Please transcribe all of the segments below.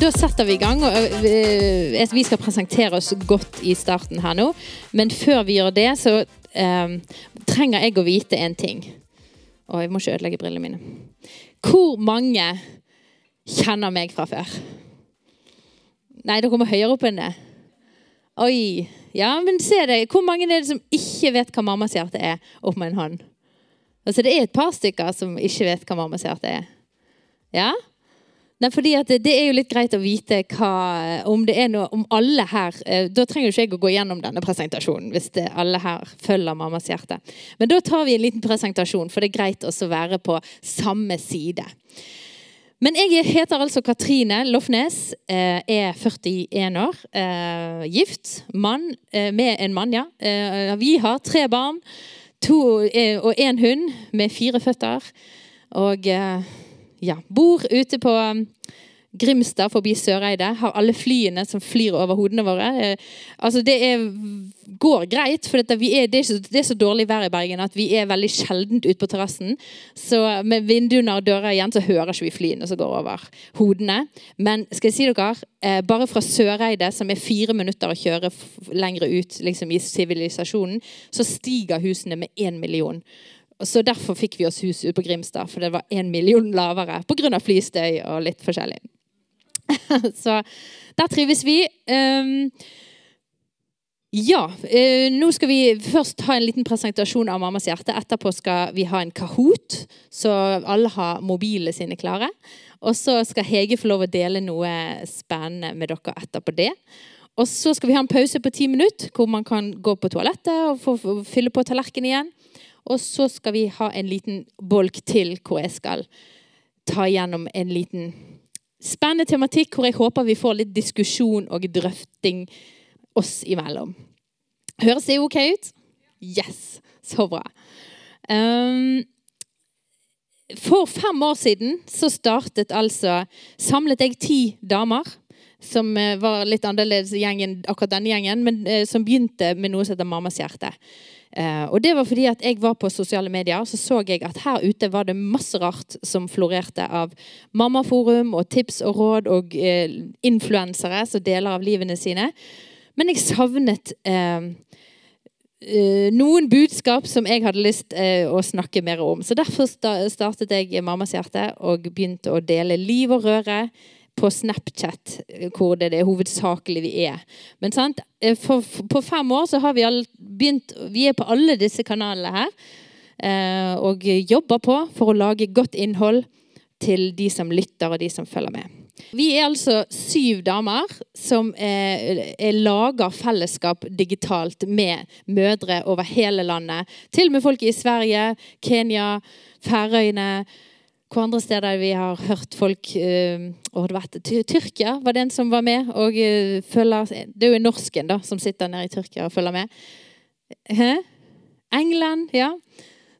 da setter vi i gang. Og, øh, vi skal presentere oss godt i starten her nå. Men før vi gjør det, så øh, trenger jeg å vite en ting. Og jeg må ikke ødelegge brillene mine. Hvor mange kjenner meg fra før? Nei, dere må høyere opp enn det. Oi. Ja, men se det. Hvor mange er det som ikke vet hva mammas hjerte er? Opp med en hånd. Altså, det er et par stykker som ikke vet hva mammas hjerte er. Ja? Nei, fordi det, det, er jo litt greit å vite hva, om det er noe om alle her eh, Da trenger ikke jeg å gå gjennom denne presentasjonen hvis det, alle her følger mammas hjerte. Men da tar vi en liten presentasjon, for det er greit også å være på samme side. Men jeg heter altså Katrine Lofnes, eh, er 41 år, eh, gift, mann med en mann, ja. Vi har tre barn to, og én hund med fire føtter. Og ja, bor ute på um, Grimstad forbi Søreide. Har alle flyene som flyr over hodene våre. Eh, altså Det er, går greit, for er, det, er så, det, er så, dårlig vær i Bergen at vi er veldig sjeldent ute på terrassen. Så med vinduene og dører igjen så hører ikke vi flyene som går over hodene. Men skal jeg si dere, eh, bare fra Søreide, som er fire minutter å kjøre lenger ut liksom, i sivilisasjonen, så stiger husene med én million. Så Derfor fikk vi oss hus ute på Grimstad, for det var én million lavere pga. flystøy og litt forskjellig. så der trives vi. Um, ja. Uh, nå skal vi først ha en liten presentasjon av Mammas hjerte. Etterpå skal vi ha en Kahoot, så alle har mobilene sine klare. Og så skal Hege få lov å dele noe spennende med dere etterpå det. Og så skal vi ha en pause på ti minutter, hvor man kan gå på toalettet og få fylle på tallerkenen igjen. Og så skal vi ha en liten bolk til hvor jeg skal ta gjennom en liten spennende tematikk hvor jeg håper vi får litt diskusjon og drøfting oss imellom. Høres det ok ut? Yes! Så bra. Um, for fem år siden så startet altså Samlet jeg ti damer som eh, var litt annerledes gjengen, akkurat denne gjengen, men eh, som begynte med noe som heter Mammas hjerte. Uh, og det var fordi at jeg var på sosiale medier så så jeg at her ute var det masse rart som florerte av mammaforum og tips og råd og eh, influensere som deler av livene sine. Men jeg savnet eh, noen budskap som jeg hadde lyst å snakke mer om. Så derfor startet jeg Mammas hjerte og begynte å dele liv og røre på Snapchat, hvor det er hovedsakelig vi er. Men sant? For, for, på fem år så har vi begynt Vi er på alle disse kanalene her. Eh, og jobber på for å lage godt innhold til de som lytter, og de som følger med. Vi er altså syv damer som er lager fellesskap digitalt med mødre over hele landet. Til og med folk i Sverige, Kenya, Færøyene hvor andre steder vi har hørt folk uh, og det vært, Tyrkia var den som var med. og uh, følger, Det er jo norsken da, som sitter nede i Tyrkia og følger med. Hæ? England, ja.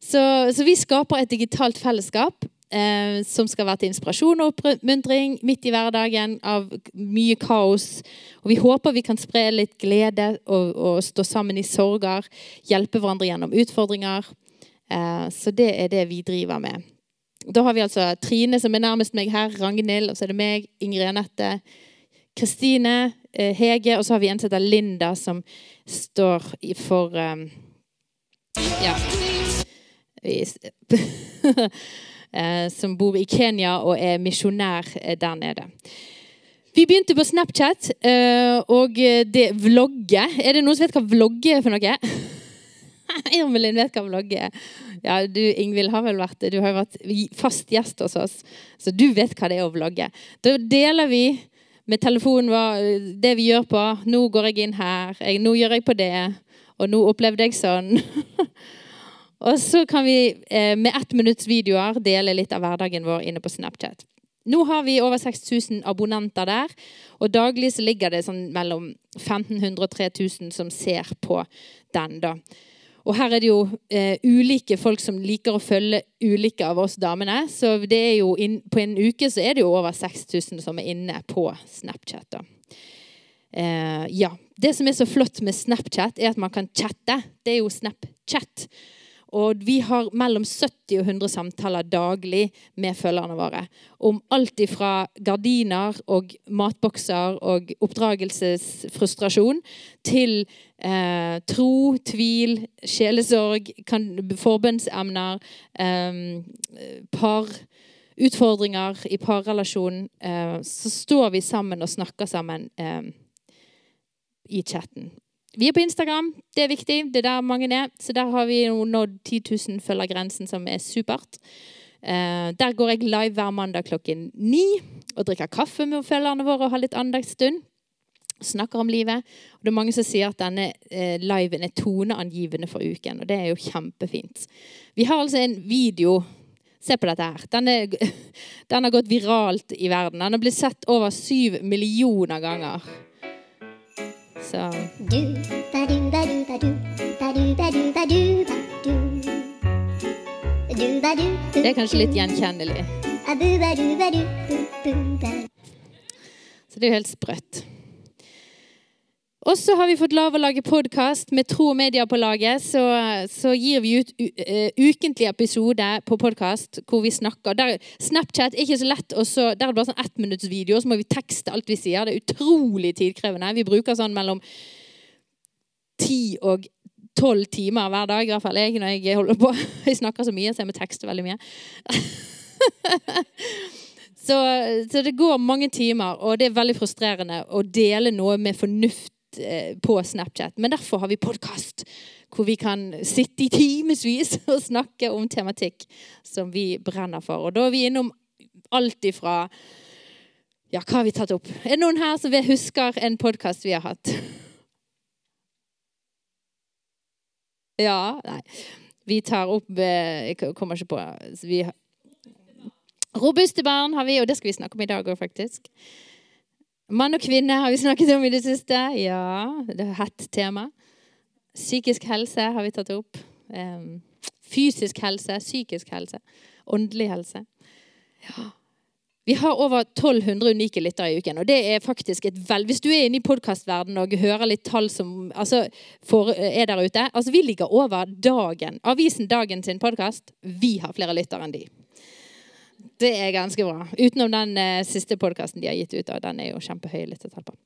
Så, så, vi skaper et digitalt fellesskap uh, som skal være til inspirasjon og oppmuntring midt i hverdagen av mye kaos. Og vi håper vi kan spre litt glede og, og stå sammen i sorger. Hjelpe hverandre gjennom utfordringer. så det er det vi driver med. Da har vi altså Trine, som er nærmest meg her. Ragnhild. Og så er det meg. Ingrid Anette. Kristine. Eh, Hege. Og så har vi en som heter Linda, som står for um, Ja. Eh, som bor i Kenya og er misjonær eh, der nede. Vi begynte på Snapchat og det vlogge. Er det noen som vet hva vlogge er for noe? Irmelin vet hva vlogge er. Ja, du Ingvild har vel vært Du har jo vært fast gjest hos oss, så du vet hva det er å vlogge. Da deler vi med telefonen vår det vi gjør på. Nå går jeg inn her. Jeg, nå gjør jeg på det. Og nå opplevde jeg sånn. og så kan vi eh, med ett minutts videoer dele litt av hverdagen vår inne på Snapchat. Nå har vi over 6000 abonnenter der, og daglig så ligger det sånn mellom 1500 og 3000 som ser på den. da. Og her er det jo eh, ulike folk som liker å følge ulike av oss damene. Så det er jo inn, på en uke så er det jo over 6000 som er inne på Snapchat. da. Eh, ja. Det som er så flott med Snapchat, er at man kan chatte. Det er jo Snapchat. og vi har mellom 70 og 100 samtaler daglig med følgerne våre. Om alt ifra gardiner og matbokser og oppdragelsesfrustrasjon til eh, tro, tvil, sjelesorg, kan, forbønnsemner, eh, par utfordringer i parrelasjonen, eh, så står vi sammen og snakker sammen i chatten. Vi er på Instagram. Det er viktig. Det er der mange er. Så der har vi nådd 10 000 følgergrensen, som er supert. Eh, der går jeg live hver mandag klokken ni og drikker kaffe med følgerne våre og har litt andagsstund. Snakker om livet. Og det er mange som sier at denne eh, liven er toneangivende for uken, og det er jo kjempefint. Vi har altså en video Se på dette her. Den, er, den har gått viralt i verden. Den har blitt sett over syv millioner ganger. Så Det er kanskje litt gjenkjennelig. Så det er jo helt sprøtt. Og så har vi fått lov å lage podkast med Tro og Media på laget. Så, så gir vi ut ukentlige episoder episode på podkast hvor vi snakker. Der, Snapchat er ikke så lett. Og så, der er det bare sånn ettminuttsvideo, så må vi tekste alt vi sier. Det er utrolig tidkrevende. Vi bruker sånn mellom ti og tolv timer hver dag, i hvert fall jeg når jeg holder på. Jeg snakker så mye, så jeg må tekste veldig mye. så, så det går mange timer, og det er veldig frustrerende å dele noe med fornuft Eh, på Snapchat. Men derfor har vi podkast, hvor vi kan sitte i timevis og snakke om tematikk som vi brenner for. Og da er vi innom alt ifra Ja, hva har vi tatt opp? Er det noen her som husker en podkast vi har hatt? Ja Nei. Vi tar opp eh, Jeg kommer ikke på vi Robuste barn har vi, og det skal vi snakke om i dag òg, faktisk. Mann og kvinne har vi snakket om i det siste. Ja, det er hett tema. Psykisk helse har vi tatt opp. Fysisk helse, psykisk helse, åndelig helse. Ja. Vi har over 1200 unike lyttere i uken. og det er faktisk et vel... Hvis du er inne i podkastverdenen og hører litt tall som altså, for, er der ute altså Vi ligger over Dagen. Avisen Dagen sin podkast. Vi har flere lyttere enn de. Det er ganske bra. Utenom den eh, siste podkasten de har gitt ut. Da. den er jo kjempehøy lyttertall på.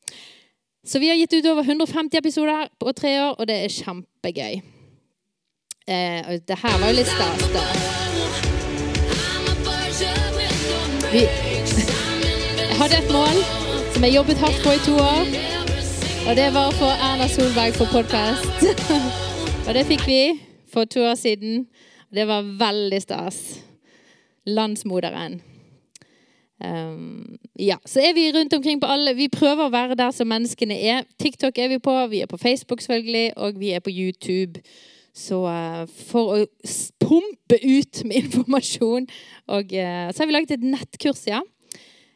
Så vi har gitt ut over 150 episoder på tre år, og det er kjempegøy. Eh, og det her var jo litt stas, da. Vi jeg hadde et mål som jeg jobbet hardt på i to år. Og det var å få Erna Solberg på podkast. og det fikk vi for to år siden. Det var veldig stas landsmoderen. Um, ja, Så er vi rundt omkring på alle Vi prøver å være der som menneskene er. TikTok er vi på, vi er på Facebook selvfølgelig, og vi er på YouTube. Så uh, for å pumpe ut med informasjon og uh, Så har vi laget et nettkurs, ja.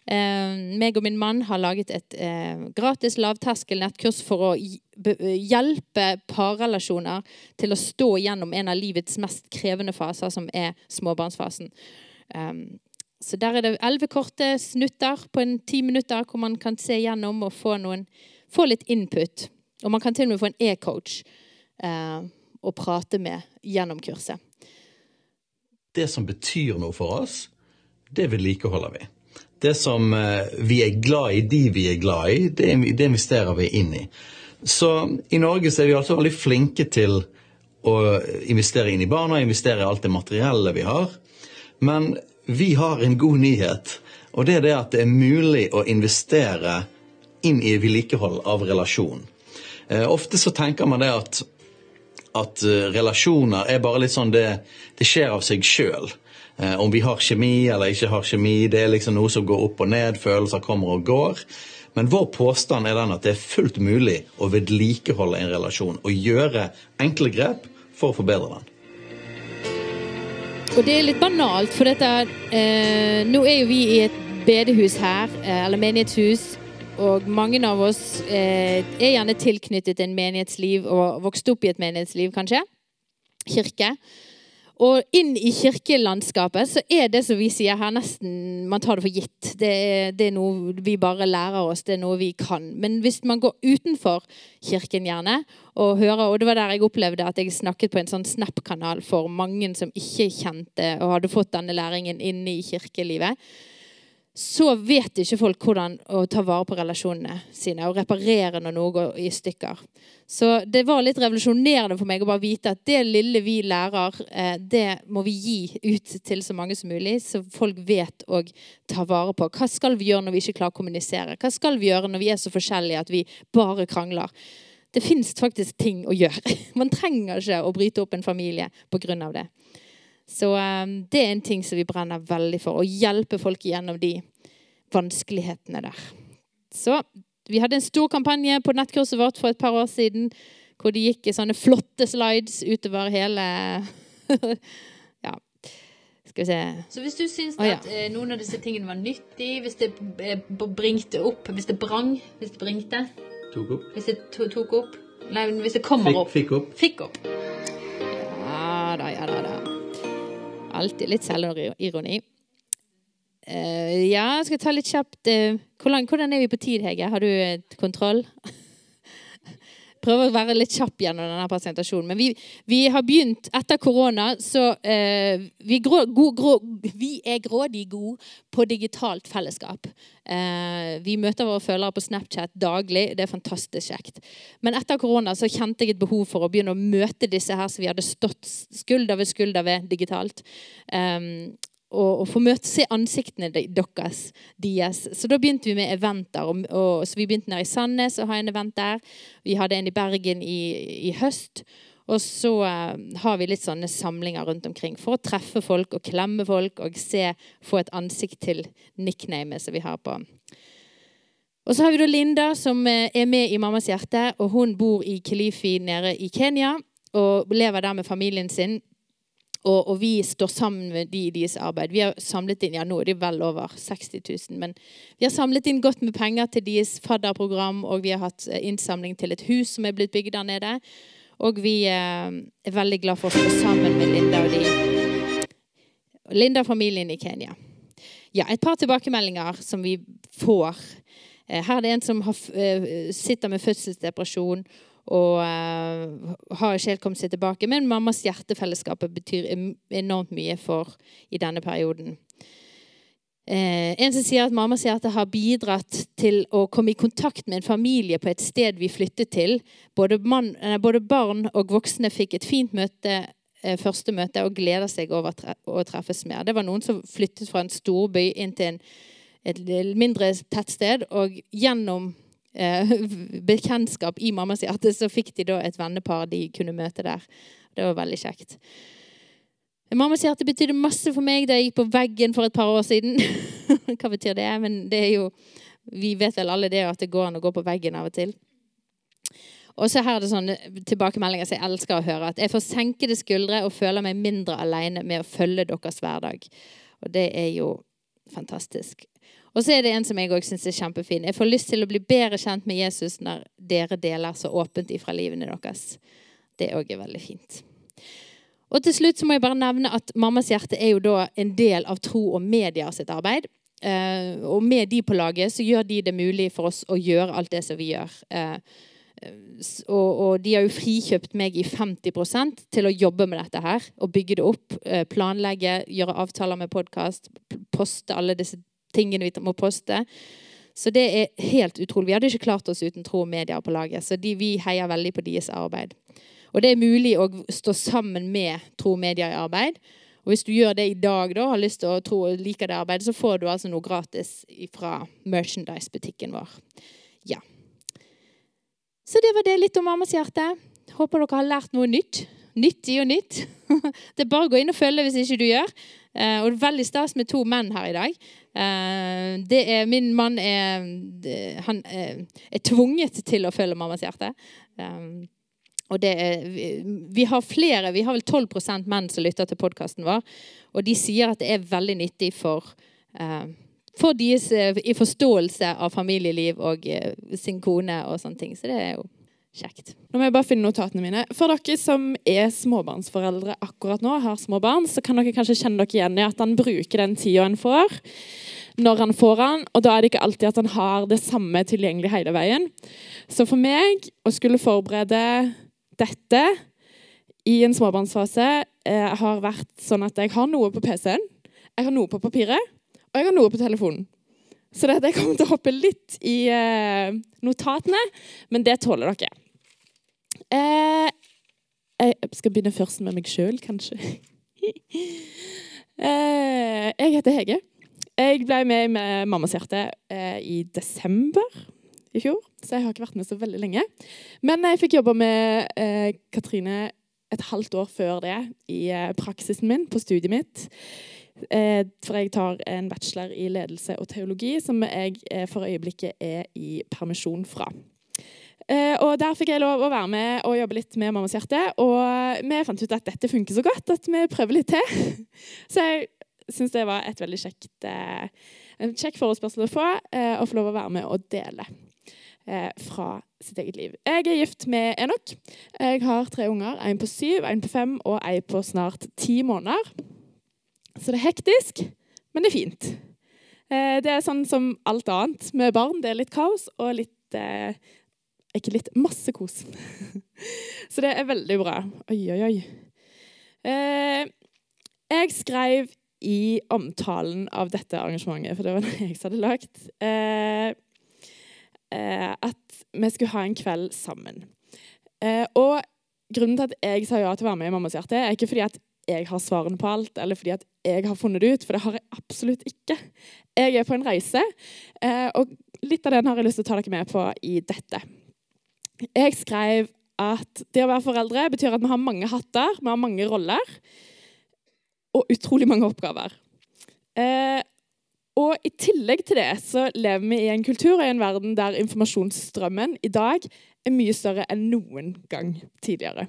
Uh, meg og min mann har laget et uh, gratis lavterskel nettkurs for å hjelpe parrelasjoner til å stå gjennom en av livets mest krevende faser, som er småbarnsfasen. Um, så der er det elleve korte snutter på en ti minutter hvor man kan se gjennom og få, noen, få litt input. Og man kan til og med få en e-coach uh, å prate med gjennom kurset. Det som betyr noe for oss, det vedlikeholder vi. Det som uh, vi er glad i, de vi er glad i, det, det investerer vi inn i. Så i Norge så er vi altså veldig flinke til å investere inn i barna, investere i alt det materielle vi har. Men vi har en god nyhet, og det er det at det er mulig å investere inn i vedlikehold av relasjon. Eh, ofte så tenker man det at, at uh, relasjoner er bare litt sånn det, det skjer av seg sjøl. Eh, om vi har kjemi eller ikke har kjemi, det er liksom noe som går opp og ned, følelser kommer og går. Men vår påstand er den at det er fullt mulig å vedlikeholde en relasjon og gjøre enkle grep for å forbedre den. Og det er litt banalt, for dette eh, Nå er jo vi i et bedehus her, eh, eller menighetshus. Og mange av oss eh, er gjerne tilknyttet en menighetsliv og vokst opp i et menighetsliv, kanskje. Kirke. Og inn i kirkelandskapet så er det som vi sier her, nesten Man tar det for gitt. Det er, det er, noe vi bare lærer oss, det er noe vi kan. Men hvis man går utenfor kirken gjerne og hører Og det var der jeg opplevde at jeg snakket på en sånn Snap-kanal for mange som ikke kjente og hadde fått denne læringen inne i kirkelivet så vet ikke folk hvordan å ta vare på relasjonene sine og reparere når noe går i stykker. Så det var litt revolusjonerende for meg å bare vite at det lille vi lærer, eh, det må vi gi ut til så mange som mulig, så folk vet å ta vare på. Hva skal vi gjøre når vi ikke klarer å kommunisere? Hva skal vi gjøre når vi er så forskjellige at vi bare krangler? Det fins faktisk ting å gjøre. Man trenger ikke å bryte opp en familie pga. det. Så um, det er en ting som vi brenner veldig for. Å hjelpe folk gjennom de vanskelighetene der. Så vi hadde en stor kampanje på nettkurset vårt for et par år siden hvor det gikk sånne flotte slides utover hele Ja, skal vi se Så hvis du syns oh, ja. at eh, noen av disse tingene var nyttig, hvis det eh, bringte opp Hvis det brang, hvis det bringte Tok opp. Hvis det to, tok opp Nei, hvis det kommer fikk, opp. Fikk opp. Fikk opp. Ja da, ja da. da. Alltid litt selvironi. Uh, ja, skal jeg ta litt kjapt uh, hvordan, hvordan, er vi på tid, Hege? Har du uh, kontroll? Prøver å være litt kjapp gjennom denne presentasjonen. Men vi, vi har begynt etter korona, så vi, grå, go, grå, vi, er grådig gode på digitalt fellesskap. vi møter våre følgere på Snapchat daglig. Det er fantastisk kjekt. Men etter korona så kjente jeg et behov for å begynne å møte disse her som vi hadde stått skulder ved skulder ved digitalt. Um, og, og få møte, se ansiktene deres, deres. Så da begynte vi med eventer. Og, og, så vi begynte nede i Sandnes å ha en event der. Vi hadde en i Bergen i, i høst. Og så uh, har vi litt sånne samlinger rundt omkring for å treffe folk og klemme folk og se, få et ansikt til nicknamet som vi har på. Og så har vi da Linda, som uh, er med i Mammas hjerte. og Hun bor i Kilifi nede i Kenya og lever der med familien sin. Og, og, vi står sammen med de i deres arbeid. Vi har samlet inn ja nå er det vel over 60 000, men vi har samlet inn godt med penger til deres fadderprogram, og vi har hatt eh, innsamling til et hus som er blitt bygd der nede. Og vi eh, er veldig glad for å stå sammen med Linda og de. Linda og familien i Kenya. Ja, et par tilbakemeldinger som vi får. Eh, her er det en som har, sitter med fødselsdepresjon og uh, har ikke helt kommet seg tilbake. Men mammas hjertefellesskap betyr enormt mye for i denne perioden. Eh, en som sier at mammas hjerte har bidratt til å komme i kontakt med en familie på et sted vi flyttet til. Både, man, eh, både barn og voksne fikk et fint møte, eh, første møte og gleder seg over å treffes mer. Det var noen som flyttet fra en storby inn til en, et mindre tettsted. Og gjennom bekjentskap i mammas hjerte, så fikk de da et vennepar de kunne møte der. Det var veldig kjekt. Mammas hjerte betydde masse for meg da jeg gikk på veggen for et par år siden. Hva betyr det? Men det er jo Vi vet vel alle det at det går an å gå på veggen av og til. Og så her er det sånne tilbakemeldinger som jeg elsker å høre. At jeg får senkede skuldre og føler meg mindre alene med å følge deres hverdag. Og det er jo fantastisk. Og så er det en som jeg òg syns er kjempefin. Jeg får lyst til å bli bedre kjent med Jesus når dere deler så åpent ifra livene deres. Det òg er veldig fint. Og til slutt så må jeg bare nevne at Mammas hjerte er jo da en del av Tro og Media sitt arbeid. Eh, og med de på laget så gjør de det mulig for oss å gjøre alt det som vi gjør. Eh, og, og, de har jo frikjøpt meg i 50% til å jobbe med dette her. Og bygge det opp, uh, planlegge, gjøre avtaler med podkast, poste alle disse tingene vi må poste. Så det er helt utrolig. Vi hadde ikke klart oss uten Tro og Media på laget. Så de, vi heier veldig på deres arbeid. Og det er mulig å stå sammen med Tro og Media i arbeid. Og hvis du gjør det i dag da, har lyst til å tro og liker det arbeidet, så får du altså noe gratis fra merchandise-butikken vår. Ja. Så det var det litt om mammas hjerte. Håper dere har lært noe nytt. Nyttig og nytt. Det er bare å gå inn og følge hvis ikke du gjør. Eh, og det er veldig stas med to menn her i dag. Eh, det er, min mann er, han er tvunget til å følge mammas hjerte. Eh, og er, vi har flere, vi har vel 12% menn som lytter til podkasten vår. Og de sier at det er veldig nyttig for, for deres i forståelse av familieliv og sin kone og sånne ting. Så det er jo Kjekt. Nå må jeg bare finne notatene mine. For dere som er småbarnsforeldre akkurat nå, har små barn, så kan dere kanskje kjenne dere igjen i at han bruker den tida han får, når han får han, og da er det ikke alltid at han har det samme tilgjengelig hele veien. Så for meg å skulle forberede dette i en småbarnsfase eh, har vært sånn at jeg har noe på PC-en, jeg har noe på papiret, og jeg har noe på telefonen. Så det, jeg kommer til å hoppe litt i eh, notatene, men det tåler dere. Eh, jeg skal begynne først med meg sjøl, kanskje. eh, jeg heter Hege. Jeg ble med med Mammas hjerte eh, i desember i fjor, så jeg har ikke vært med så veldig lenge. Men jeg fikk jobba med Katrine et halvt år før det i praksisen min på studiet mitt. For jeg tar en bachelor i ledelse og teologi, som jeg for øyeblikket er i permisjon fra. Eh, og Der fikk jeg lov å være med og jobbe litt med Mammas hjerte. Og vi fant ut at dette funker så godt at vi prøver litt til. Så jeg syns det var et veldig kjekt, eh, en kjekk forespørsel å få, eh, å få lov å være med og dele fra sitt eget liv. Jeg er gift med Enok. Jeg har tre unger. En på syv, en på fem og en på snart ti måneder. Så det er hektisk, men det er fint. Det er sånn som alt annet med barn. Det er litt kaos og litt eh, Ikke litt, masse kos. Så det er veldig bra. Oi, oi, oi. Eh, jeg skrev i omtalen av dette arrangementet, for det var det jeg som hadde lagd, eh, eh, at vi skulle ha en kveld sammen. Og grunnen til at jeg sa ja til å være med i Mammas hjerte, er ikke fordi at jeg har svarene på alt, eller fordi at jeg har funnet det ut, for det har jeg absolutt ikke. Jeg er på en reise, og litt av den har jeg lyst til å ta dere med på i dette. Jeg skrev at det å være foreldre betyr at vi har mange hatter, vi har mange roller og utrolig mange oppgaver. Eh, og I tillegg til det så lever vi i en kultur og i en verden der informasjonsstrømmen i dag er mye større enn noen gang tidligere.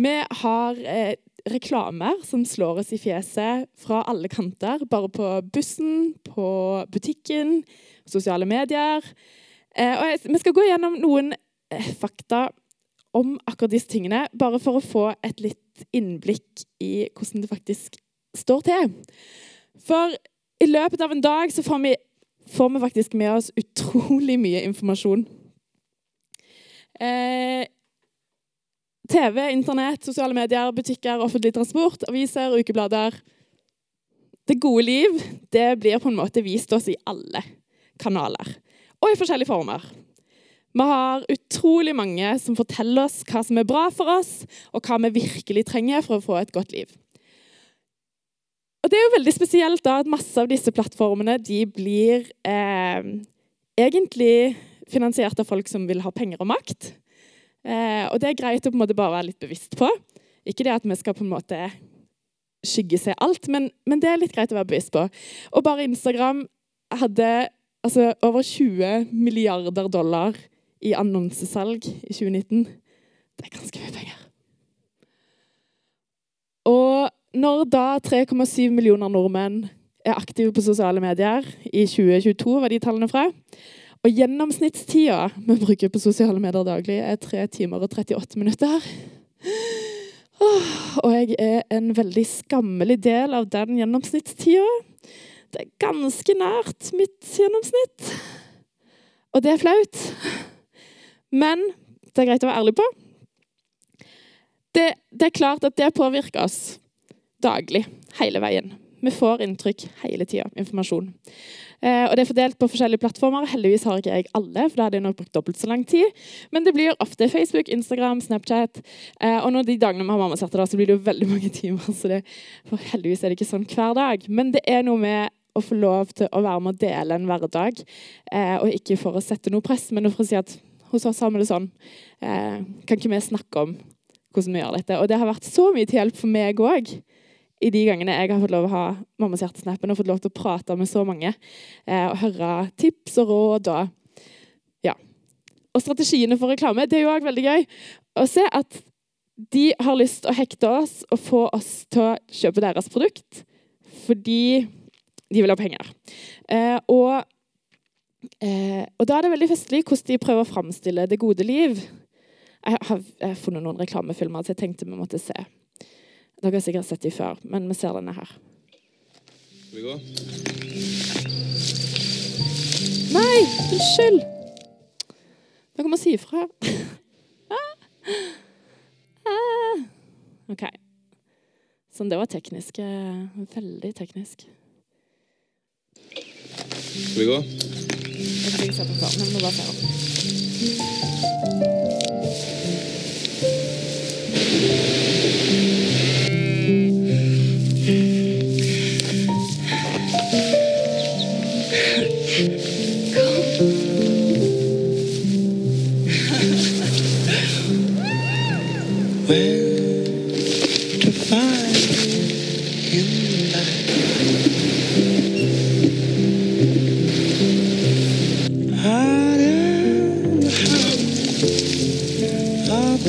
Vi har eh, reklamer som slår oss i fjeset fra alle kanter. Bare på bussen, på butikken, sosiale medier. Eh, jeg, vi skal gå gjennom noen fakta om akkurat disse tingene, bare for å få et litt innblikk i hvordan det faktisk står til. For i løpet av en dag så får vi, får vi faktisk med oss utrolig mye informasjon. Eh, TV, Internett, sosiale medier, butikker, offentlig transport, aviser, ukeblader. Det gode liv det blir på en måte vist oss i alle kanaler, og i forskjellige former. Vi har utrolig mange som forteller oss hva som er bra for oss, og hva vi virkelig trenger for å få et godt liv. Og Det er jo veldig spesielt da at masse av disse plattformene de blir eh, egentlig finansiert av folk som vil ha penger og makt. Eh, og Det er greit å på en måte bare være litt bevisst på. Ikke det at vi skal på en måte skygge seg alt, men, men det er litt greit å være bevisst på. Og bare Instagram hadde altså, over 20 milliarder dollar i annonsesalg i 2019. Det er ganske mye penger. Og når da 3,7 millioner nordmenn er aktive på sosiale medier i 2022, var de tallene fra, og gjennomsnittstida vi bruker på sosiale medier daglig, er 3 timer og 38 minutter Og jeg er en veldig skammelig del av den gjennomsnittstida. Det er ganske nært mitt gjennomsnitt. Og det er flaut. Men det er greit å være ærlig på. Det, det er klart at det påvirker oss daglig, hele veien. Vi får inntrykk hele tida, informasjon. Eh, og Det er fordelt på forskjellige plattformer. Heldigvis har ikke jeg alle, for da hadde jeg nok brukt dobbelt så lang tid. Men det blir ofte Facebook, Instagram, Snapchat. Eh, og når de dagene vi har mammaserte, så blir det jo veldig mange timer. så det, for Heldigvis er det ikke sånn hver dag. Men det er noe med å få lov til å være med og dele en hverdag. Eh, og ikke for å sette noe press, men for å si at hos oss har vi det sånn. Eh, kan ikke vi snakke om hvordan vi gjør dette? Og det har vært så mye til hjelp for meg òg i de gangene jeg har fått lov å ha Mammas hjertesnappen og fått lov til å prate med så mange eh, og høre tips og råd og ja. Og strategiene for reklame. Det er jo òg veldig gøy å se at de har lyst til å hekte oss og få oss til å kjøpe deres produkt fordi de vil ha penger. Eh, og, eh, og da er det veldig festlig hvordan de prøver å framstille det gode liv. Jeg har, jeg har funnet noen reklamefilmer så jeg tenkte vi måtte se. Dere har sikkert sett dem før, men vi ser denne her. Skal vi gå? Nei, unnskyld! Dere må si ifra. OK. Sånn, det var teknisk. eh, Veldig teknisk. Skal vi gå? Jeg har ikke sett den før, men vi må bare se den. Er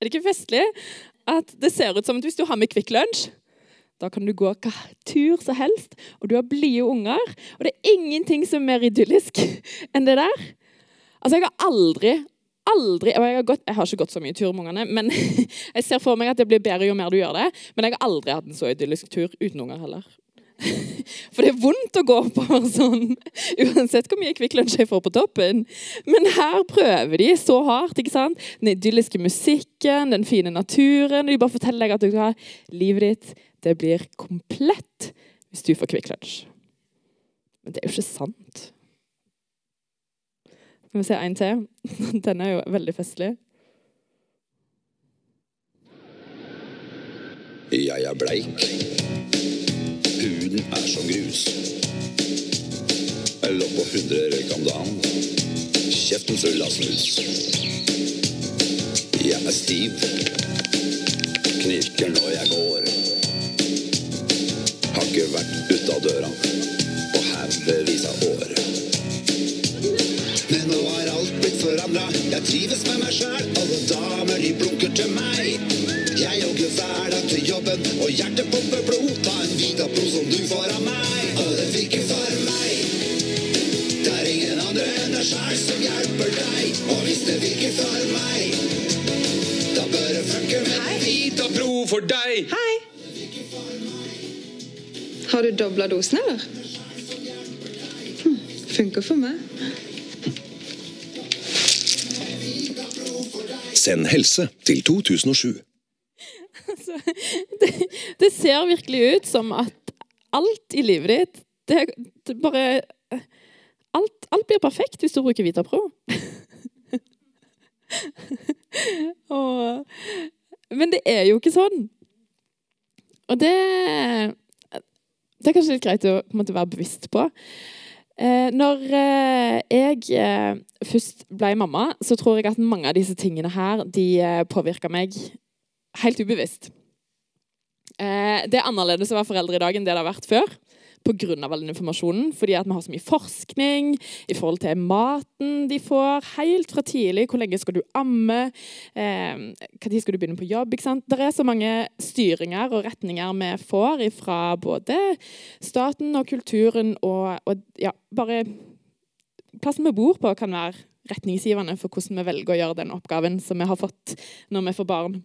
det ikke festlig at det ser ut som at hvis du har med Kvikk Lunsj, da kan du gå hva tur som helst, og du har blide unger, og det er ingenting som er mer idyllisk enn det der. Altså, jeg har aldri, aldri og jeg har, gått, jeg har ikke gått så mye tur med ungene, men jeg ser for meg at det blir bedre jo mer du gjør det. Men jeg har aldri hatt en så idyllisk tur uten unger heller. For det er vondt å gå oppover sånn, uansett hvor mye Kvikk Lunsj jeg får på toppen. Men her prøver de så hardt. ikke sant? Den idylliske musikken, den fine naturen. De bare forteller deg at du har livet ditt det blir komplett hvis du får Kvikk Lunsj. Men det er jo ikke sant. Skal vi se en til? Den er jo veldig festlig. Jeg er bleik. Er som grus. Jeg lå på 100 røyk om dagen. Kjeften full av snus. Jeg er stiv. Knirker når jeg går. Har ikke vært ute av døra på haugevis av år. Men nå har alt blitt forandra. Jeg trives med meg sjæl. Alle damer de blunker til meg. Jeg jogger hver dag til jobben, og hjertet pumper for deg. Hei! Har du dobla dosen, eller? Hm, funker for meg. Send helse til 2007. det, det ser virkelig ut som at alt i livet ditt det, det bare alt, alt blir perfekt hvis du bruker Vitapro. Og, men det er jo ikke sånn. Og det Det er kanskje litt greit å måte, være bevisst på. Eh, når eh, jeg eh, først ble mamma, så tror jeg at mange av disse tingene her de eh, påvirka meg helt ubevisst. Eh, det er annerledes å være foreldre i dag enn det det har vært før. Pga. all den informasjonen. Fordi at vi har så mye forskning i forhold til maten de får helt fra tidlig. Hvor lenge skal du amme? Eh, Når skal du begynne på jobb? ikke sant? Det er så mange styringer og retninger vi får fra både staten og kulturen og, og ja, bare Plassen vi bor på, kan være retningsgivende for hvordan vi velger å gjøre den oppgaven som vi har fått når vi får barn.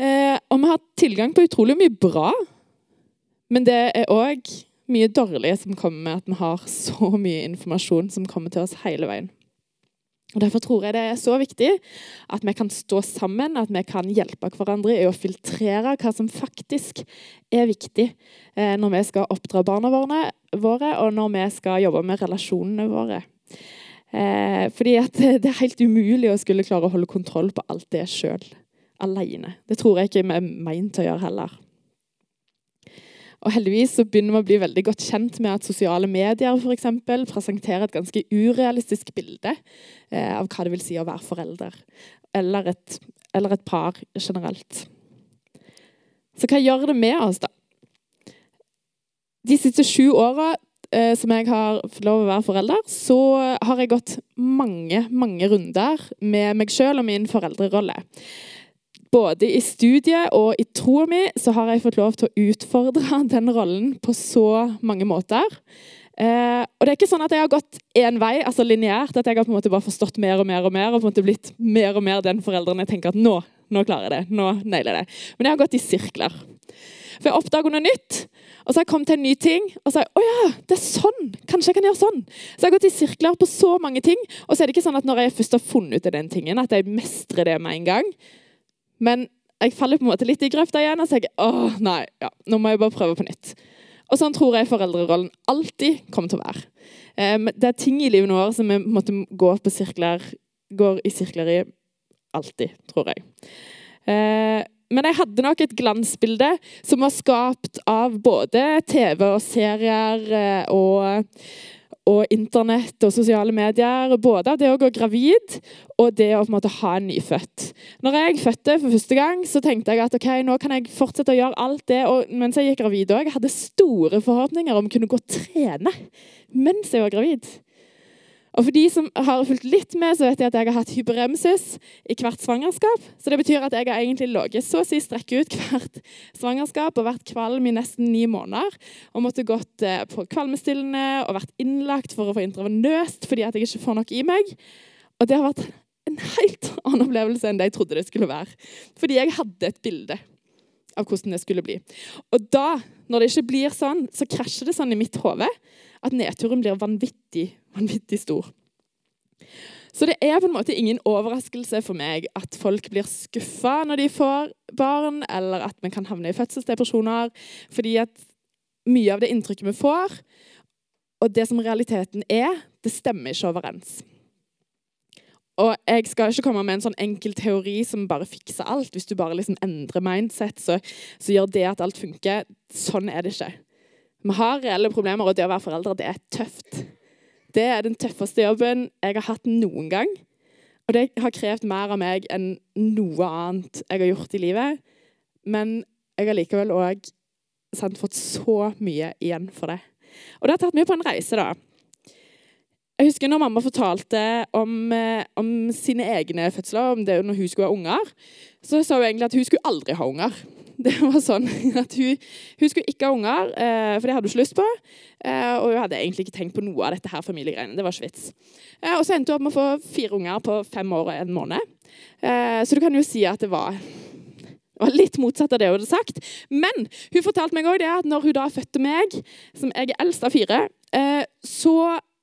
Eh, og vi har tilgang på utrolig mye bra, men det er òg mye dårlig som kommer med at vi har så mye informasjon som kommer til oss hele veien. Og Derfor tror jeg det er så viktig at vi kan stå sammen, at vi kan hjelpe hverandre i å filtrere hva som faktisk er viktig eh, når vi skal oppdra barna våre, og når vi skal jobbe med relasjonene våre. Eh, fordi det er helt umulig å skulle klare å holde kontroll på alt det sjøl alene. Det tror jeg ikke vi er meint å gjøre heller. Og heldigvis så begynner vi å bli veldig godt kjent med at sosiale medier for eksempel, presenterer et ganske urealistisk bilde eh, av hva det vil si å være forelder. Eller et, eller et par generelt. Så hva gjør det med oss, da? de siste sju åra eh, som jeg har fått lov å være forelder, så har jeg gått mange, mange runder med meg sjøl og min foreldrerolle. Både i studiet og i troa mi så har jeg fått lov til å utfordre den rollen på så mange måter. Eh, og det er ikke sånn at jeg har gått én vei, altså lineært, at jeg har på en måte bare forstått mer og mer og mer, og på en måte blitt mer og mer den foreldrene jeg tenker at nå, nå klarer jeg det, nå nailer jeg det. Men jeg har gått i sirkler. For jeg oppdager noe nytt, og så har jeg kommet til en ny ting, og så er jeg, å ja, det er sånn, kanskje jeg kan gjøre sånn. Så jeg har gått i sirkler på så mange ting, og så er det ikke sånn at når jeg først har funnet ut av den tingen, at jeg mestrer det med en gang. Men jeg faller på en måte litt i grøfta igjen, og så tenker åh, nei, ja, nå må jeg bare prøve på nytt. Og sånn tror jeg foreldrerollen alltid kommer til å være. Um, det er ting i livet vårt som vi måtte gå på sirkler, går i sirkler i alltid, tror jeg. Uh, men jeg hadde nok et glansbilde som var skapt av både TV og serier uh, og, og internett og sosiale medier. Både av det å gå gravid og det å på en måte ha en nyfødt. Når jeg fødte for første gang, så tenkte jeg at ok, nå kan jeg fortsette å gjøre alt det. Og mens jeg gikk gravid òg, hadde store forhåpninger om å kunne gå og trene mens jeg var gravid. Og for de som har fulgt litt med, så vet jeg at jeg har hatt hyperemsis i hvert svangerskap. Så det betyr at jeg har egentlig ligget så å si strekket ut hvert svangerskap og vært kvalm i nesten ni måneder. Og måtte gått eh, på kvalmestillende og vært innlagt for å få intravenøst fordi at jeg ikke får nok i meg. Og det har vært en helt annen opplevelse enn det jeg trodde det skulle være. Fordi jeg hadde et bilde av hvordan det skulle bli. Og da, når det ikke blir sånn, så krasjer det sånn i mitt hode at nedturen blir vanvittig, vanvittig stor. Så det er på en måte ingen overraskelse for meg at folk blir skuffa når de får barn, eller at vi kan havne i fødselsdepresjoner, fordi at mye av det inntrykket vi får, og det som realiteten er, det stemmer ikke overens. Og jeg skal ikke komme med en sånn enkel teori som bare fikser alt. Hvis du bare liksom endrer mindset, så, så gjør det at alt funker. Sånn er det ikke. Vi har reelle problemer, og det å være foreldre, det er tøft. Det er den tøffeste jobben jeg har hatt noen gang. Og det har krevd mer av meg enn noe annet jeg har gjort i livet. Men jeg har likevel òg fått så mye igjen for det. Og det har tatt meg på en reise, da. Jeg husker når mamma fortalte om, eh, om sine egne fødsler, om det når hun skulle ha unger, så sa hun egentlig at hun skulle aldri ha unger. Det var sånn at Hun, hun skulle ikke ha unger, eh, for det hadde hun ikke lyst på. Eh, og hun hadde egentlig ikke tenkt på noe av dette her familiegreiene. Det var ikke vits. Eh, og så endte hun opp med å få fire unger på fem år og en måned. Så du kan jo si at det var, var litt motsatt av det hun hadde sagt. Men hun fortalte meg også det at når hun da fødte meg, som jeg er eldst av fire, så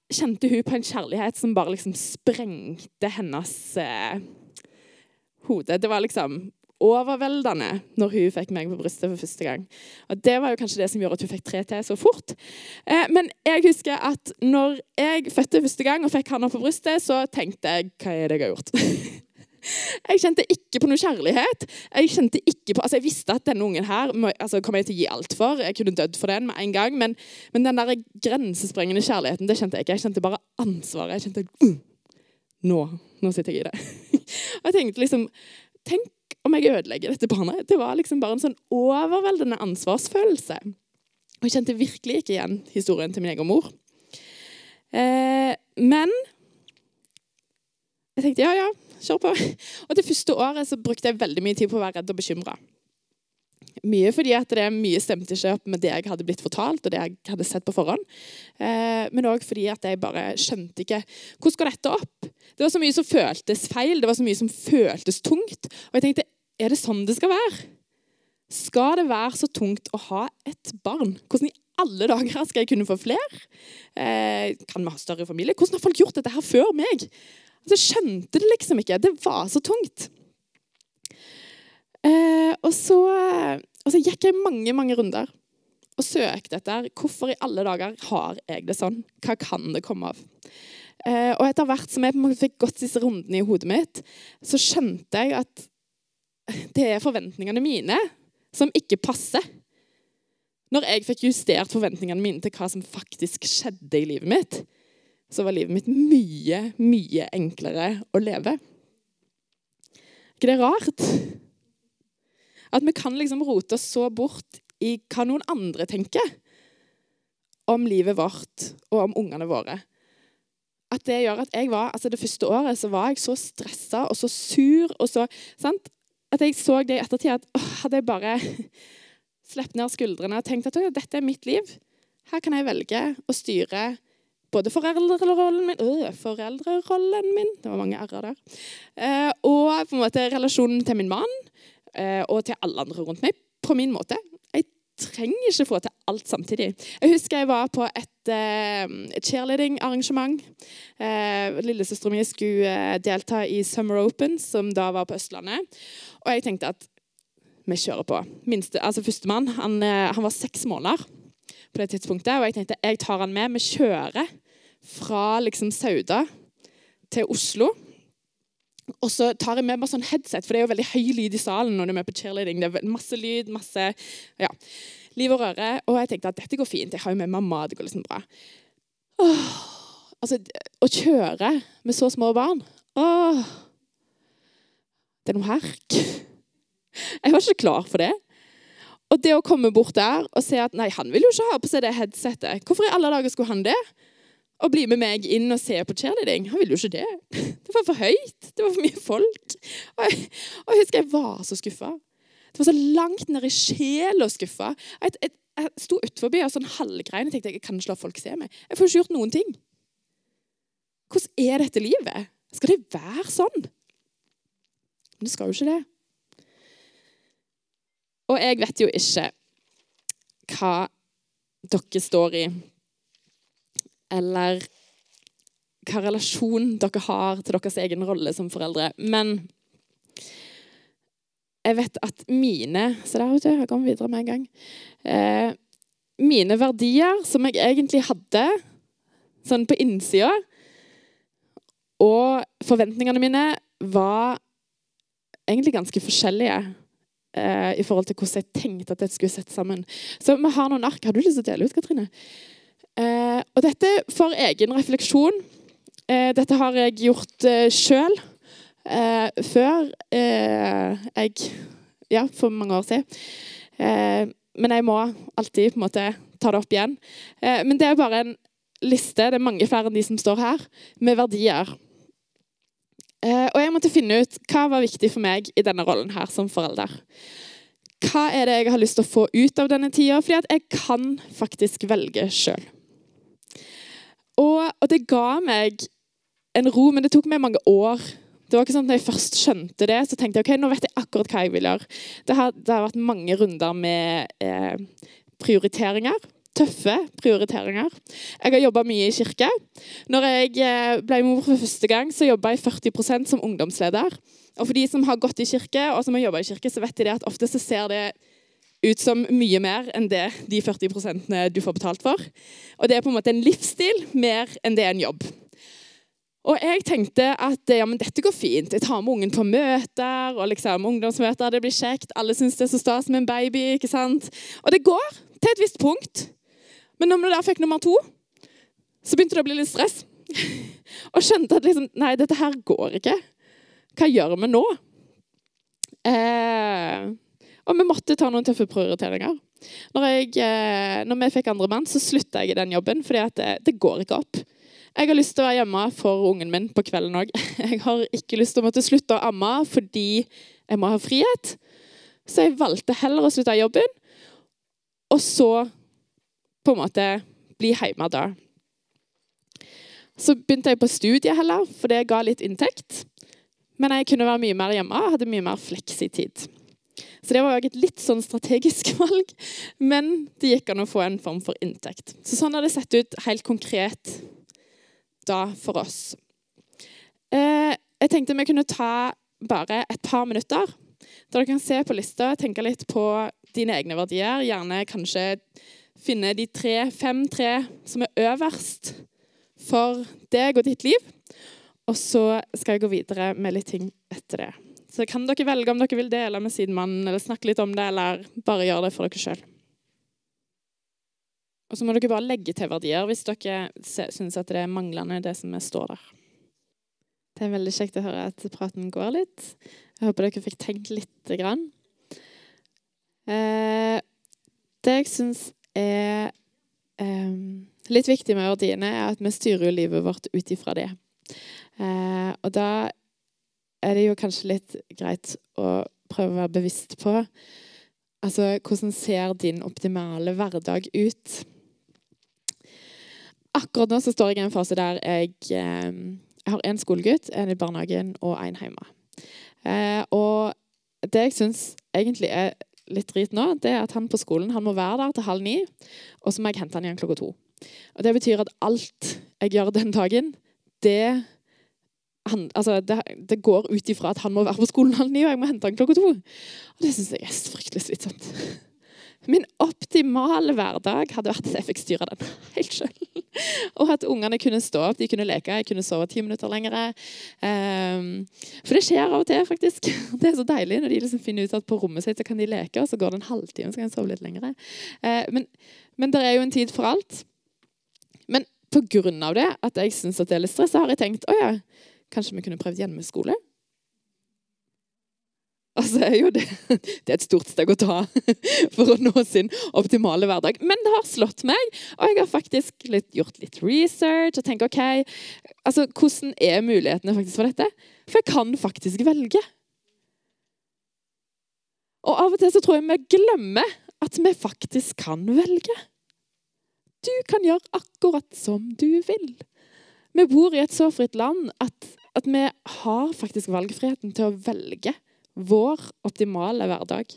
kjente hun på en kjærlighet som bare liksom sprengte hennes hode. Det var liksom overveldende når hun fikk meg på brystet for første gang. Og Det var jo kanskje det som gjorde at hun fikk tre til så fort. Eh, men jeg husker at når jeg fødte første gang og fikk han på brystet, så tenkte jeg hva er det jeg har gjort? Jeg kjente ikke på noe kjærlighet. Jeg kjente ikke på, altså jeg visste at denne ungen her altså kommer jeg til å gi alt for. Jeg kunne dødd for den med en gang. Men, men den der grensesprengende kjærligheten det kjente jeg ikke. Jeg kjente bare ansvaret. Jeg kjente uh, nå, nå sitter jeg i det. Og jeg tenkte liksom Tenk om jeg ødelegger dette barnet. Det var liksom bare en sånn overveldende ansvarsfølelse. Og jeg kjente virkelig ikke igjen historien til min egen mor. Eh, men jeg tenkte ja, ja, kjør på. Og det første året så brukte jeg veldig mye tid på å være redd og bekymra. Mye fordi at det mye stemte ikke opp med det jeg hadde blitt fortalt, og det jeg hadde sett på forhånd. Eh, men òg fordi at jeg bare skjønte ikke Hvordan går dette opp? Det var så mye som føltes feil, det var så mye som føltes tungt. Og jeg tenkte er det sånn det skal være? Skal det være så tungt å ha et barn? Hvordan i alle dager skal jeg kunne få flere? Eh, kan vi ha større familie? Hvordan har folk gjort dette her før meg? Altså, jeg skjønte det liksom ikke. Det var så tungt. Eh, og, så, og så gikk jeg mange, mange runder og søkte etter hvorfor i alle dager har jeg det sånn. Hva kan det komme av? Eh, og etter hvert som jeg fikk gått disse rundene i hodet mitt, så skjønte jeg at det er forventningene mine som ikke passer. Når jeg fikk justert forventningene mine til hva som faktisk skjedde i livet mitt, så var livet mitt mye, mye enklere å leve. Er ikke det rart? At vi kan liksom rote oss så bort i hva noen andre tenker. om livet vårt og om ungene våre. At det gjør at jeg var, altså Det første året så var jeg så stressa og så sur. og så, sant? At jeg så det i ettertid at å, hadde jeg bare sluppet ned skuldrene og tenkt at «Å, dette er mitt liv. Her kan jeg velge å styre både foreldrerollen min øh, foreldrerollen min, Det var mange r-er der. Eh, og på en måte relasjonen til min mann eh, og til alle andre rundt meg på min måte. Trenger ikke få til alt samtidig. Jeg husker jeg var på et uh, cheerleading-arrangement. Uh, Lillesøstera mi skulle uh, delta i Summer Open, som da var på Østlandet. Og jeg tenkte at vi kjører på. Minste, altså Førstemann han, uh, han var seks måneder på det tidspunktet. Og jeg tenkte jeg tar han med. Vi kjører fra liksom Sauda til Oslo. Og så tar jeg med meg sånn headset, for det er jo veldig høy lyd i salen når du er med på cheerleading. Det er masse lyd, masse ja, liv og røre. Og jeg tenkte at dette går fint. Jeg har jo med meg mat. Det går liksom bra. Åh, altså, å kjøre med så små barn Åh, Det er noe herk. Jeg var ikke klar for det. Og det å komme bort der og se at nei, han vil jo ikke ha på seg det headsetet. Hvorfor i alle dager skulle han det? Og bli med meg inn og se på cheerleading. Han ville jo ikke det. Det var for høyt. Det var for mye folk. Og jeg, og jeg husker jeg var så skuffa. Det var så langt ned i sjela skuffa. Jeg, jeg, jeg sto utenfor og sånn halvgrein og tenkte jeg kan ikke la folk se meg. Jeg får ikke gjort noen ting. Hvordan er dette livet? Skal det være sånn? Men det skal jo ikke det. Og jeg vet jo ikke hva dere står i, eller hva relasjon dere har til deres egen rolle som foreldre. Men jeg vet at mine Se der, vet du. Jeg kommer videre med en gang. Eh, mine verdier, som jeg egentlig hadde sånn på innsida, og forventningene mine var egentlig ganske forskjellige eh, i forhold til hvordan jeg tenkte at dette skulle sette sammen. Så vi har noen ark. Har du lyst til å dele ut, Katrine? Eh, og dette for egen refleksjon. Eh, dette har jeg gjort eh, sjøl eh, før eh, jeg Ja, for mange år siden. Eh, men jeg må alltid på en måte ta det opp igjen. Eh, men det er bare en liste, det er mange flere enn de som står her, med verdier. Og jeg måtte finne ut hva var viktig for meg i denne rollen her som forelder. Hva er det jeg har lyst til å få ut av denne tida? Fordi at jeg kan faktisk velge sjøl. Og, og det ga meg en ro, men det tok meg mange år. Det var ikke sånn at når jeg først skjønte det, så tenkte jeg ok, nå vet jeg akkurat hva jeg vil gjøre. Det har, det har vært mange runder med eh, prioriteringer. Tøffe prioriteringer. Jeg har jobba mye i kirke. Når jeg eh, ble mor for første gang, så jobba jeg 40% som ungdomsleder. Og for de som har gått i kirke, og som har jobba i kirke, så vet de at ofte så ser det ut som mye mer enn det de 40% du får betalt for. Og det er på en måte en livsstil mer enn det er en jobb. Og jeg tenkte at ja, men dette går fint. Jeg tar med ungen på møter. og liksom ungdomsmøter, Det blir kjekt. Alle syns det er så stas med en baby. ikke sant? Og det går til et visst punkt. Men når vi da fikk nummer to, så begynte det å bli litt stress. og skjønte at liksom, nei, dette her går ikke. Hva gjør vi nå? Eh, og vi måtte ta noen tøffe prioriteringer. Når, jeg, eh, når vi fikk andre mann, så slutta jeg i den jobben, fordi det, det går ikke opp. Jeg har lyst til å være hjemme for ungen min på kvelden òg. Jeg har ikke lyst til å måtte slutte å amme fordi jeg må ha frihet. Så jeg valgte heller å slutte i jobben, og så på en måte bli hjemme da. Så begynte jeg på studiet heller, for det ga litt inntekt. Men jeg kunne være mye mer hjemme og hadde mye mer fleksitid. Så det var jo et litt sånn strategisk valg, men det gikk an å få en form for inntekt. Så sånn har det sett ut helt konkret da for oss. Eh, jeg tenkte vi kunne ta bare et par minutter, der dere kan se på lista, tenke litt på dine egne verdier. Gjerne kanskje finne de tre, fem-tre som er øverst for deg og ditt liv. Og så skal jeg gå videre med litt ting etter det. Så kan dere velge om dere vil dele med sidemannen, eller snakke litt om det, eller bare gjøre det for dere sjøl. Og så må dere bare legge til verdier hvis dere syns at det er manglende, det som står der. Det er veldig kjekt å høre at praten går litt. Jeg håper dere fikk tenkt lite grann. Eh, det jeg syns er eh, litt viktig med verdiene er at vi styrer livet vårt ut ifra det. Eh, og da er det jo kanskje litt greit å prøve å være bevisst på altså, hvordan ser din optimale hverdag ut. Akkurat nå så står jeg i en fase der jeg, eh, jeg har en skolegutt, en i barnehagen og en hjemme. Eh, og det jeg syns egentlig er litt drit nå, det er at han på skolen han må være der til halv ni, og så må jeg hente han igjen klokka to. Og Det betyr at alt jeg gjør den dagen, det, han, altså, det, det går ut ifra at han må være på skolen halv ni, og jeg må hente han klokka to. Og det syns jeg er fryktelig slitsomt. Min optimale hverdag hadde vært at jeg fikk styre den helt sjøl. Og at ungene kunne stå opp, de kunne leke, jeg kunne sove ti minutter lenger. Um, for det skjer av og til, faktisk. Det er så deilig når de liksom finner ut at på rommet sitt så kan de leke, og så går det en halvtime, så kan de sove litt lenger. Uh, men, men det er jo en tid for alt. Men på grunn av det, at jeg syns det er litt stress, så har jeg tenkt å ja, kanskje vi kunne prøvd hjemmeskole. Altså jo det, det er et stort steg å ta for å nå sin optimale hverdag. Men det har slått meg, og jeg har faktisk litt, gjort litt research og tenkt OK, altså hvordan er mulighetene faktisk for dette? For jeg kan faktisk velge. Og av og til så tror jeg vi glemmer at vi faktisk kan velge. Du kan gjøre akkurat som du vil. Vi bor i et så fritt land at, at vi har faktisk valgfriheten til å velge vår optimale hverdag.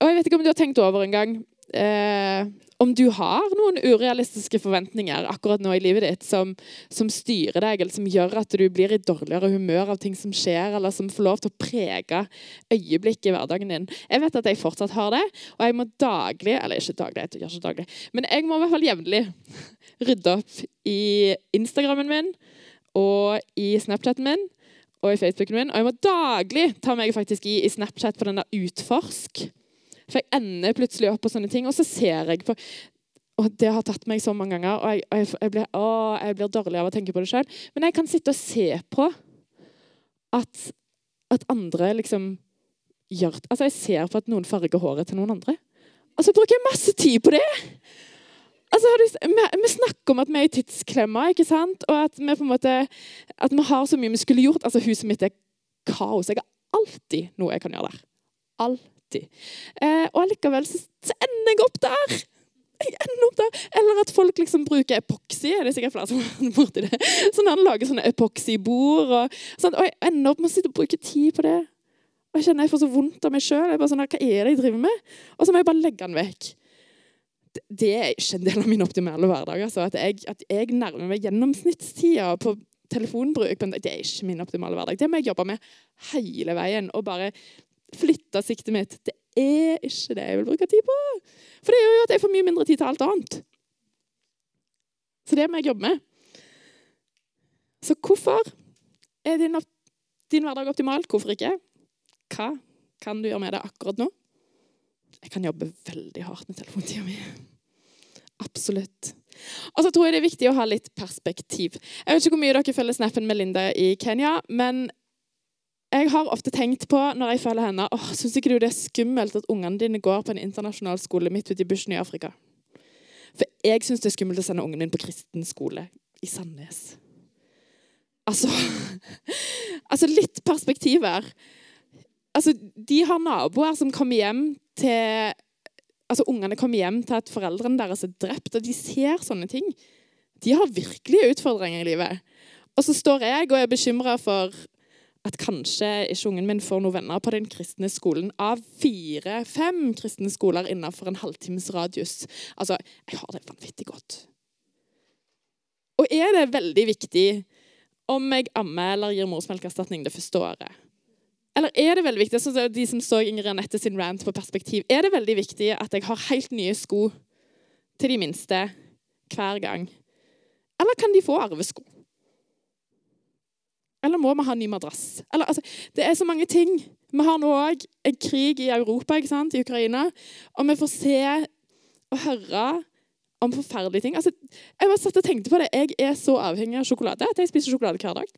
Og jeg vet ikke om du har tenkt over en gang eh, om du har noen urealistiske forventninger akkurat nå i livet ditt som, som, styrer deg, eller som gjør at du blir i dårligere humør av ting som skjer, eller som får lov til å prege øyeblikket i hverdagen din. Jeg vet at jeg fortsatt har det, og jeg må daglig Eller ikke daglig, jeg gjør ikke daglig, men jeg må i hvert fall jevnlig rydde opp i Instagrammen min og i Snapchaten min og i Facebooken min. Og jeg må daglig ta meg faktisk i, i Snapchat på den der utforsk. For jeg ender plutselig opp på sånne ting, og så ser jeg på og Det har tatt meg så mange ganger, og jeg, jeg, jeg, blir, å, jeg blir, dårlig av å tenke på det sjøl. Men jeg kan sitte og se på at, at andre liksom gjør Altså, jeg ser på at noen farger håret til noen andre. Og så bruker jeg masse tid på det! Altså, vi, snakker om at vi er i tidsklemma, ikke sant? og at vi på en måte, at vi har så mye vi skulle gjort. Altså, Huset mitt er kaos. Jeg har alltid noe jeg kan gjøre der. Alltid. Eh, og allikevel så, ender jeg opp der. Jeg ender opp der. Eller at folk liksom bruker epoksy. Er det sikkert flere som har borti det? Sånn Han lager sånne epoksybord. Og, sånn, og jeg ender opp med å sitte og bruke tid på det. Og jeg kjenner jeg får så vondt av meg sjøl. Sånn, hva er det jeg driver med? Og så må jeg bare legge den vekk det er ikke en del av min optimale hverdag. Altså. At, jeg, at jeg nærmer meg gjennomsnittstida på telefonbruk. Det er ikke min optimale hverdag. Det må jeg jobbe med hele veien. Og bare flytte siktet mitt. Det er ikke det jeg vil bruke tid på. For det gjør jo at jeg får mye mindre tid til alt annet. Så det må jeg jobbe med. Så hvorfor er din, din hverdag optimal? Hvorfor ikke? Hva kan du gjøre med det akkurat nå? Jeg kan jobbe veldig hardt med telefontida mi. Absolutt. Og så tror jeg det er viktig å ha litt perspektiv. Jeg vet ikke hvor mye dere følger snappen med Linda i Kenya, men jeg har ofte tenkt på når jeg følger henne åh, Syns ikke du det er skummelt at ungene dine går på en internasjonal skole midt ute i bushen i Afrika? For jeg syns det er skummelt å sende ungen min på kristen skole i Sandnes. Altså, altså litt perspektiv her. Altså, de har naboer som kommer hjem til altså Ungene kommer hjem til at foreldrene deres er drept, og de ser sånne ting. De har virkelige utfordringer i livet. Og så står jeg og er bekymra for at kanskje ikke ungen min får noen venner på den kristne skolen av fire-fem kristne skoler innenfor en halvtimes radius. Altså, jeg har det vanvittig godt. Og er det veldig viktig om jeg ammer eller gir morsmelkerstatning det første året? Eller er det veldig viktig, sånn de som så Ingrid Anette sin rant på perspektiv, er det veldig viktig at jeg har helt nye sko til de minste hver gang? Eller kan de få arvesko? Eller må vi ha ny madrass? Eller, altså, det er så mange ting. Vi har nå òg en krig i Europa, ikke sant, i Ukraina. Og vi får se og høre om forferdelige ting. Altså, jeg bare satt og tenkte på det. Jeg er så avhengig av sjokolade at jeg spiser sjokolade hver dag.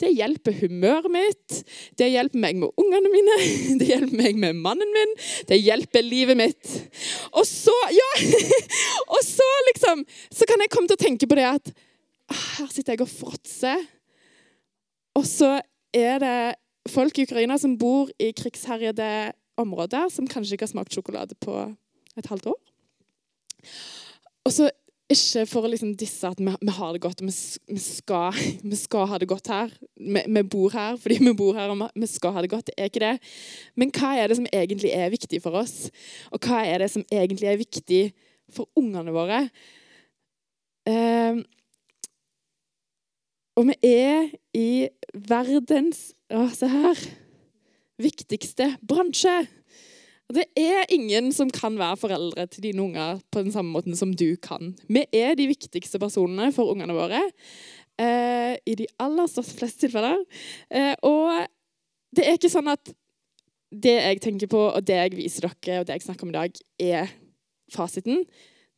Det hjelper humøret mitt, det hjelper meg med ungene mine, det hjelper meg med mannen min, det hjelper livet mitt. Og så, ja, og så liksom, så kan jeg komme til å tenke på det at ah, her sitter jeg og fråtser, og så er det folk i Ukraina som bor i krigsherjede områder, som kanskje ikke har smakt sjokolade på et halvt år. Og så ikke for å liksom disse at vi, vi har det godt, vi, vi, skal, vi skal ha det godt her. Vi bor her fordi vi bor her, og vi skal ha det godt. Det er ikke det. Men hva er det som egentlig er viktig for oss? Og hva er det som egentlig er viktig for ungene våre? Eh, og vi er i verdens Å, se her. Viktigste bransje. Det er ingen som kan være foreldre til dine unger på den samme måten som du kan. Vi er de viktigste personene for ungene våre. Eh, I de aller største fleste tilfeller. Eh, og det er ikke sånn at det jeg tenker på, og det jeg viser dere, og det jeg snakker om i dag, er fasiten.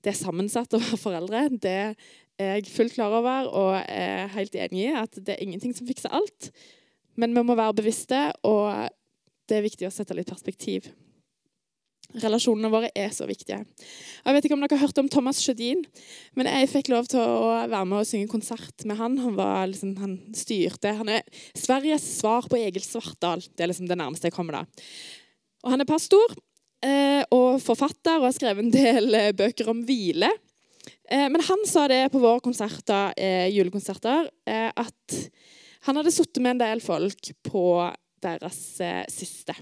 Det er sammensatt å være foreldre. Det er jeg fullt klar over og er helt enig i at det er ingenting som fikser alt. Men vi må være bevisste, og det er viktig å sette litt perspektiv. Relasjonene våre er så viktige. Jeg vet ikke om dere har hørt om Thomas Sjødin, men jeg fikk lov til å være med og synge konsert med han. Han, liksom, han styrte Han er Sveriges svar på Egil Svartdal. Det er liksom det nærmeste jeg kommer da. Og han er pastor eh, og forfatter og har skrevet en del eh, bøker om hvile. Eh, men han sa det på våre konserter, eh, julekonserter eh, at han hadde sittet med en del folk på deres siste.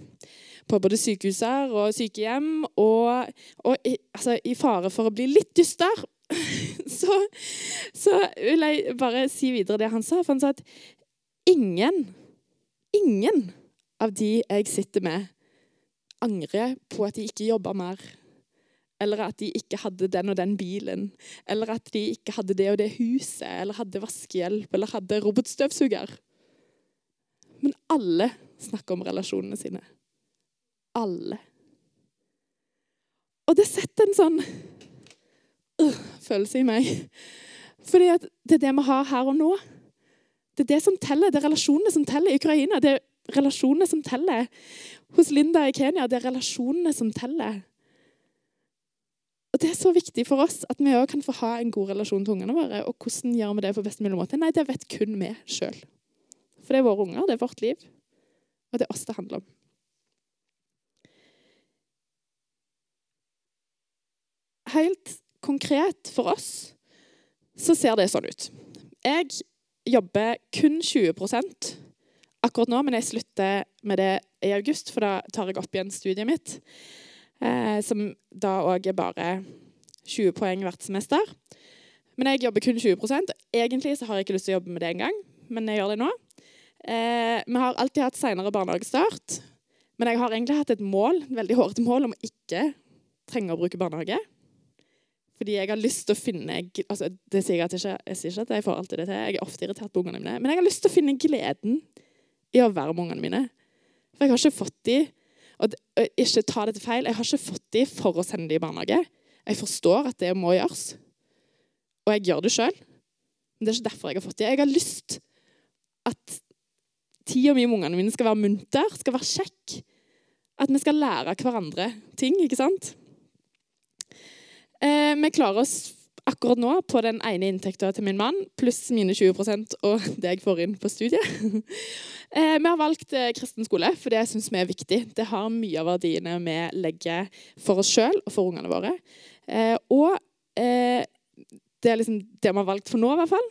På både sykehuser og sykehjem, og, og i, altså, i fare for å bli litt dyster, så, så vil jeg bare si videre det han sa. For han sa at ingen, ingen av de jeg sitter med, angrer på at de ikke jobber mer. Eller at de ikke hadde den og den bilen. Eller at de ikke hadde det og det huset. Eller hadde vaskehjelp. Eller hadde robotstøvsuger. Men alle snakker om relasjonene sine. Alle. Og det setter en sånn øh, følelse i meg. Fordi det er det vi har her og nå. Det er det som teller. Det er relasjonene som teller i Ukraina. Det er relasjonene som teller hos Linda i Kenya. Det er relasjonene som teller. Og Det er så viktig for oss at vi òg kan få ha en god relasjon til ungene våre. Og hvordan gjør vi det på best mulig måte? Nei, det vet kun vi sjøl. For det er våre unger, det er vårt liv. Og det er oss det handler om. Helt konkret for oss så ser det sånn ut. Jeg jobber kun 20% akkurat nå, men jeg slutter med det i august, for da tar jeg opp igjen studiet mitt. Eh, som da òg er bare 20 poeng hvert semester. Men jeg jobber kun 20% Egentlig så har jeg ikke lyst til å jobbe med det engang, men jeg gjør det nå. Eh, vi har alltid hatt senere barnehagestart, men jeg har egentlig hatt et mål, et veldig hårete mål om å ikke trenge å bruke barnehage. Fordi jeg har lyst til å finne altså det sier jeg, ikke, jeg sier ikke at jeg får alltid det til, jeg er ofte irritert på ungene mine, men jeg har lyst til å finne gleden i å være med ungene mine. For jeg har ikke fått de, og ikke ta det til feil, jeg har ikke fått de for å sende de i barnehage. Jeg forstår at det må gjøres, og jeg gjør det sjøl. Men det er ikke derfor jeg har fått de. Jeg har lyst at tida mi med ungene mine skal være munter, skal være kjekk. At vi skal lære hverandre ting, ikke sant? Eh, vi klarer oss akkurat nå på den ene inntekta til min mann, pluss mine 20% og det jeg får inn på studiet. eh, vi har valgt eh, kristen skole, for det syns vi er viktig. Det har mye av verdiene vi legger for oss sjøl og for ungene våre. Eh, og det er liksom det vi har valgt for nå, i hvert fall.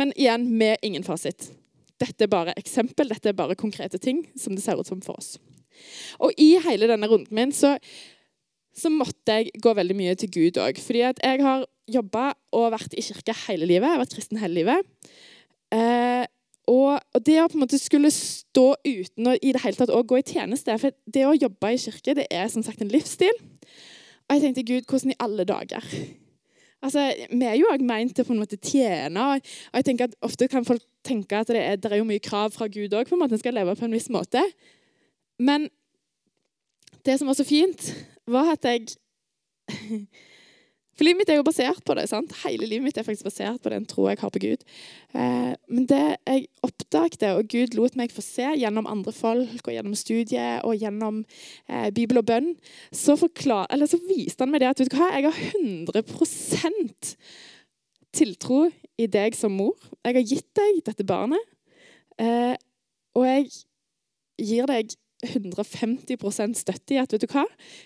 Men igjen, med ingen fasit. Dette er bare eksempel, dette er bare konkrete ting som det ser ut som for oss. Og i hele denne runden min så så måtte jeg gå veldig mye til Gud òg. Fordi jeg har jobba og vært i kirke hele livet. Jeg har vært kristen hele livet. Eh, og, og det å på en måte skulle stå uten å i det hele tatt å gå i tjeneste For det å jobbe i kirke det er som sagt en livsstil. Og jeg tenkte Gud, hvordan i alle dager? Altså, Vi er jo òg meint til å på en måte tjene. Og jeg tenker at Ofte kan folk tenke at det er, det er jo mye krav fra Gud òg, at en skal leve på en viss måte. Men det som var så fint, var at jeg For livet mitt er jo basert på det. sant? Hele livet mitt er faktisk basert på den tro jeg har på Gud. Eh, men det jeg oppdagte, og Gud lot meg få se gjennom andre folk, og gjennom studiet og gjennom eh, Bibel og bønn, så, forklar, eller så viste han meg det at vet du hva, jeg har 100% tiltro i deg som mor. Jeg har gitt deg dette barnet, eh, og jeg gir deg 150 støtte i at vet du hva?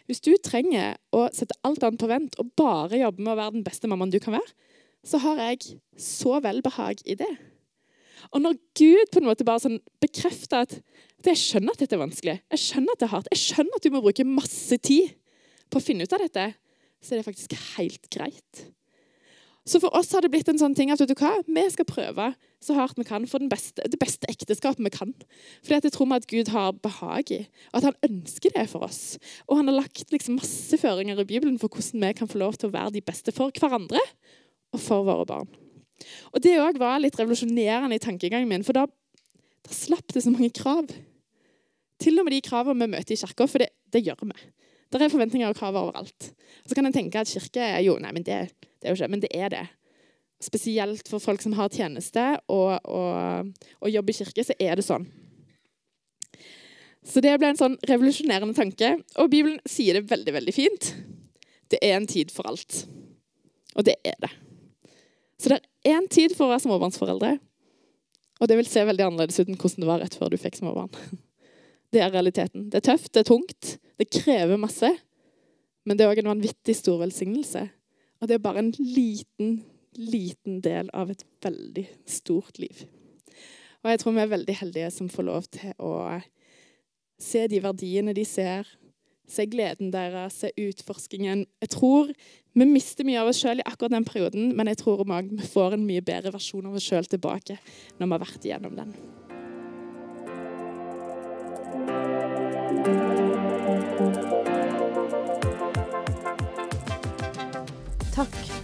Hvis du trenger å sette alt annet på vent og bare jobbe med å være den beste mammaen du kan være, så har jeg så velbehag i det. Og når Gud på en måte bare sånn bekrefter at jeg skjønner at dette er vanskelig, jeg skjønner at det er hardt, jeg skjønner at du må bruke masse tid på å finne ut av dette, så er det faktisk helt greit. Så for oss har det blitt en sånn ting at vet du hva? vi skal prøve så hardt vi kan for beste, det beste ekteskapet vi kan. Fordi at jeg tror at Gud har behag i, og at han ønsker det for oss. Og han har lagt liksom masse føringer i Bibelen for hvordan vi kan få lov til å være de beste for hverandre og for våre barn. Og Det òg var litt revolusjonerende i tankegangen min, for da, da slapp det så mange krav. Til og med de kravene vi møter i kirka, for det, det gjør vi. Der er forventninger og krav overalt. Og så kan en tenke at kirke er jo Nei, men det, det er jo ikke Men det er det. Spesielt for folk som har tjeneste og, og, og jobber i kirke, så er det sånn. Så det ble en sånn revolusjonerende tanke. Og Bibelen sier det veldig, veldig fint. Det er en tid for alt. Og det er det. Så det er en tid for å være småbarnsforeldre. Og det vil se veldig annerledes ut enn hvordan det var rett før du fikk småbarn. Det er realiteten. Det er tøft, det er tungt, det krever masse. Men det er òg en vanvittig stor velsignelse. Og det er bare en liten, liten del av et veldig stort liv. Og jeg tror vi er veldig heldige som får lov til å se de verdiene de ser, se gleden deres, se utforskingen. Jeg tror vi mister mye av oss sjøl i akkurat den perioden, men jeg tror vi får en mye bedre versjon av oss sjøl tilbake når vi har vært igjennom den.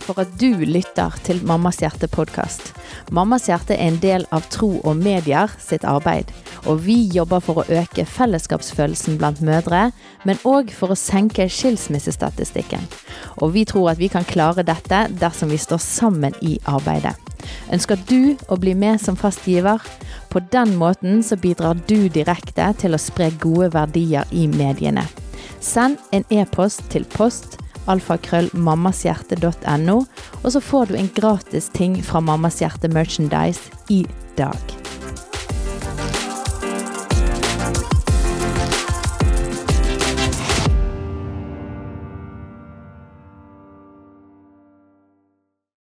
For at du lytter til Mammas hjerte-podkast. Mammas hjerte er en del av Tro og Medier sitt arbeid. Og vi jobber for å øke fellesskapsfølelsen blant mødre, men òg for å senke skilsmissestatistikken. Og vi tror at vi kan klare dette dersom vi står sammen i arbeidet. Ønsker du å bli med som fast giver? På den måten så bidrar du direkte til å spre gode verdier i mediene. Send en e-post til post alfakrøllmammashjerte.no, og så får du en gratis ting fra Mammas Hjerte Merchandise i dag.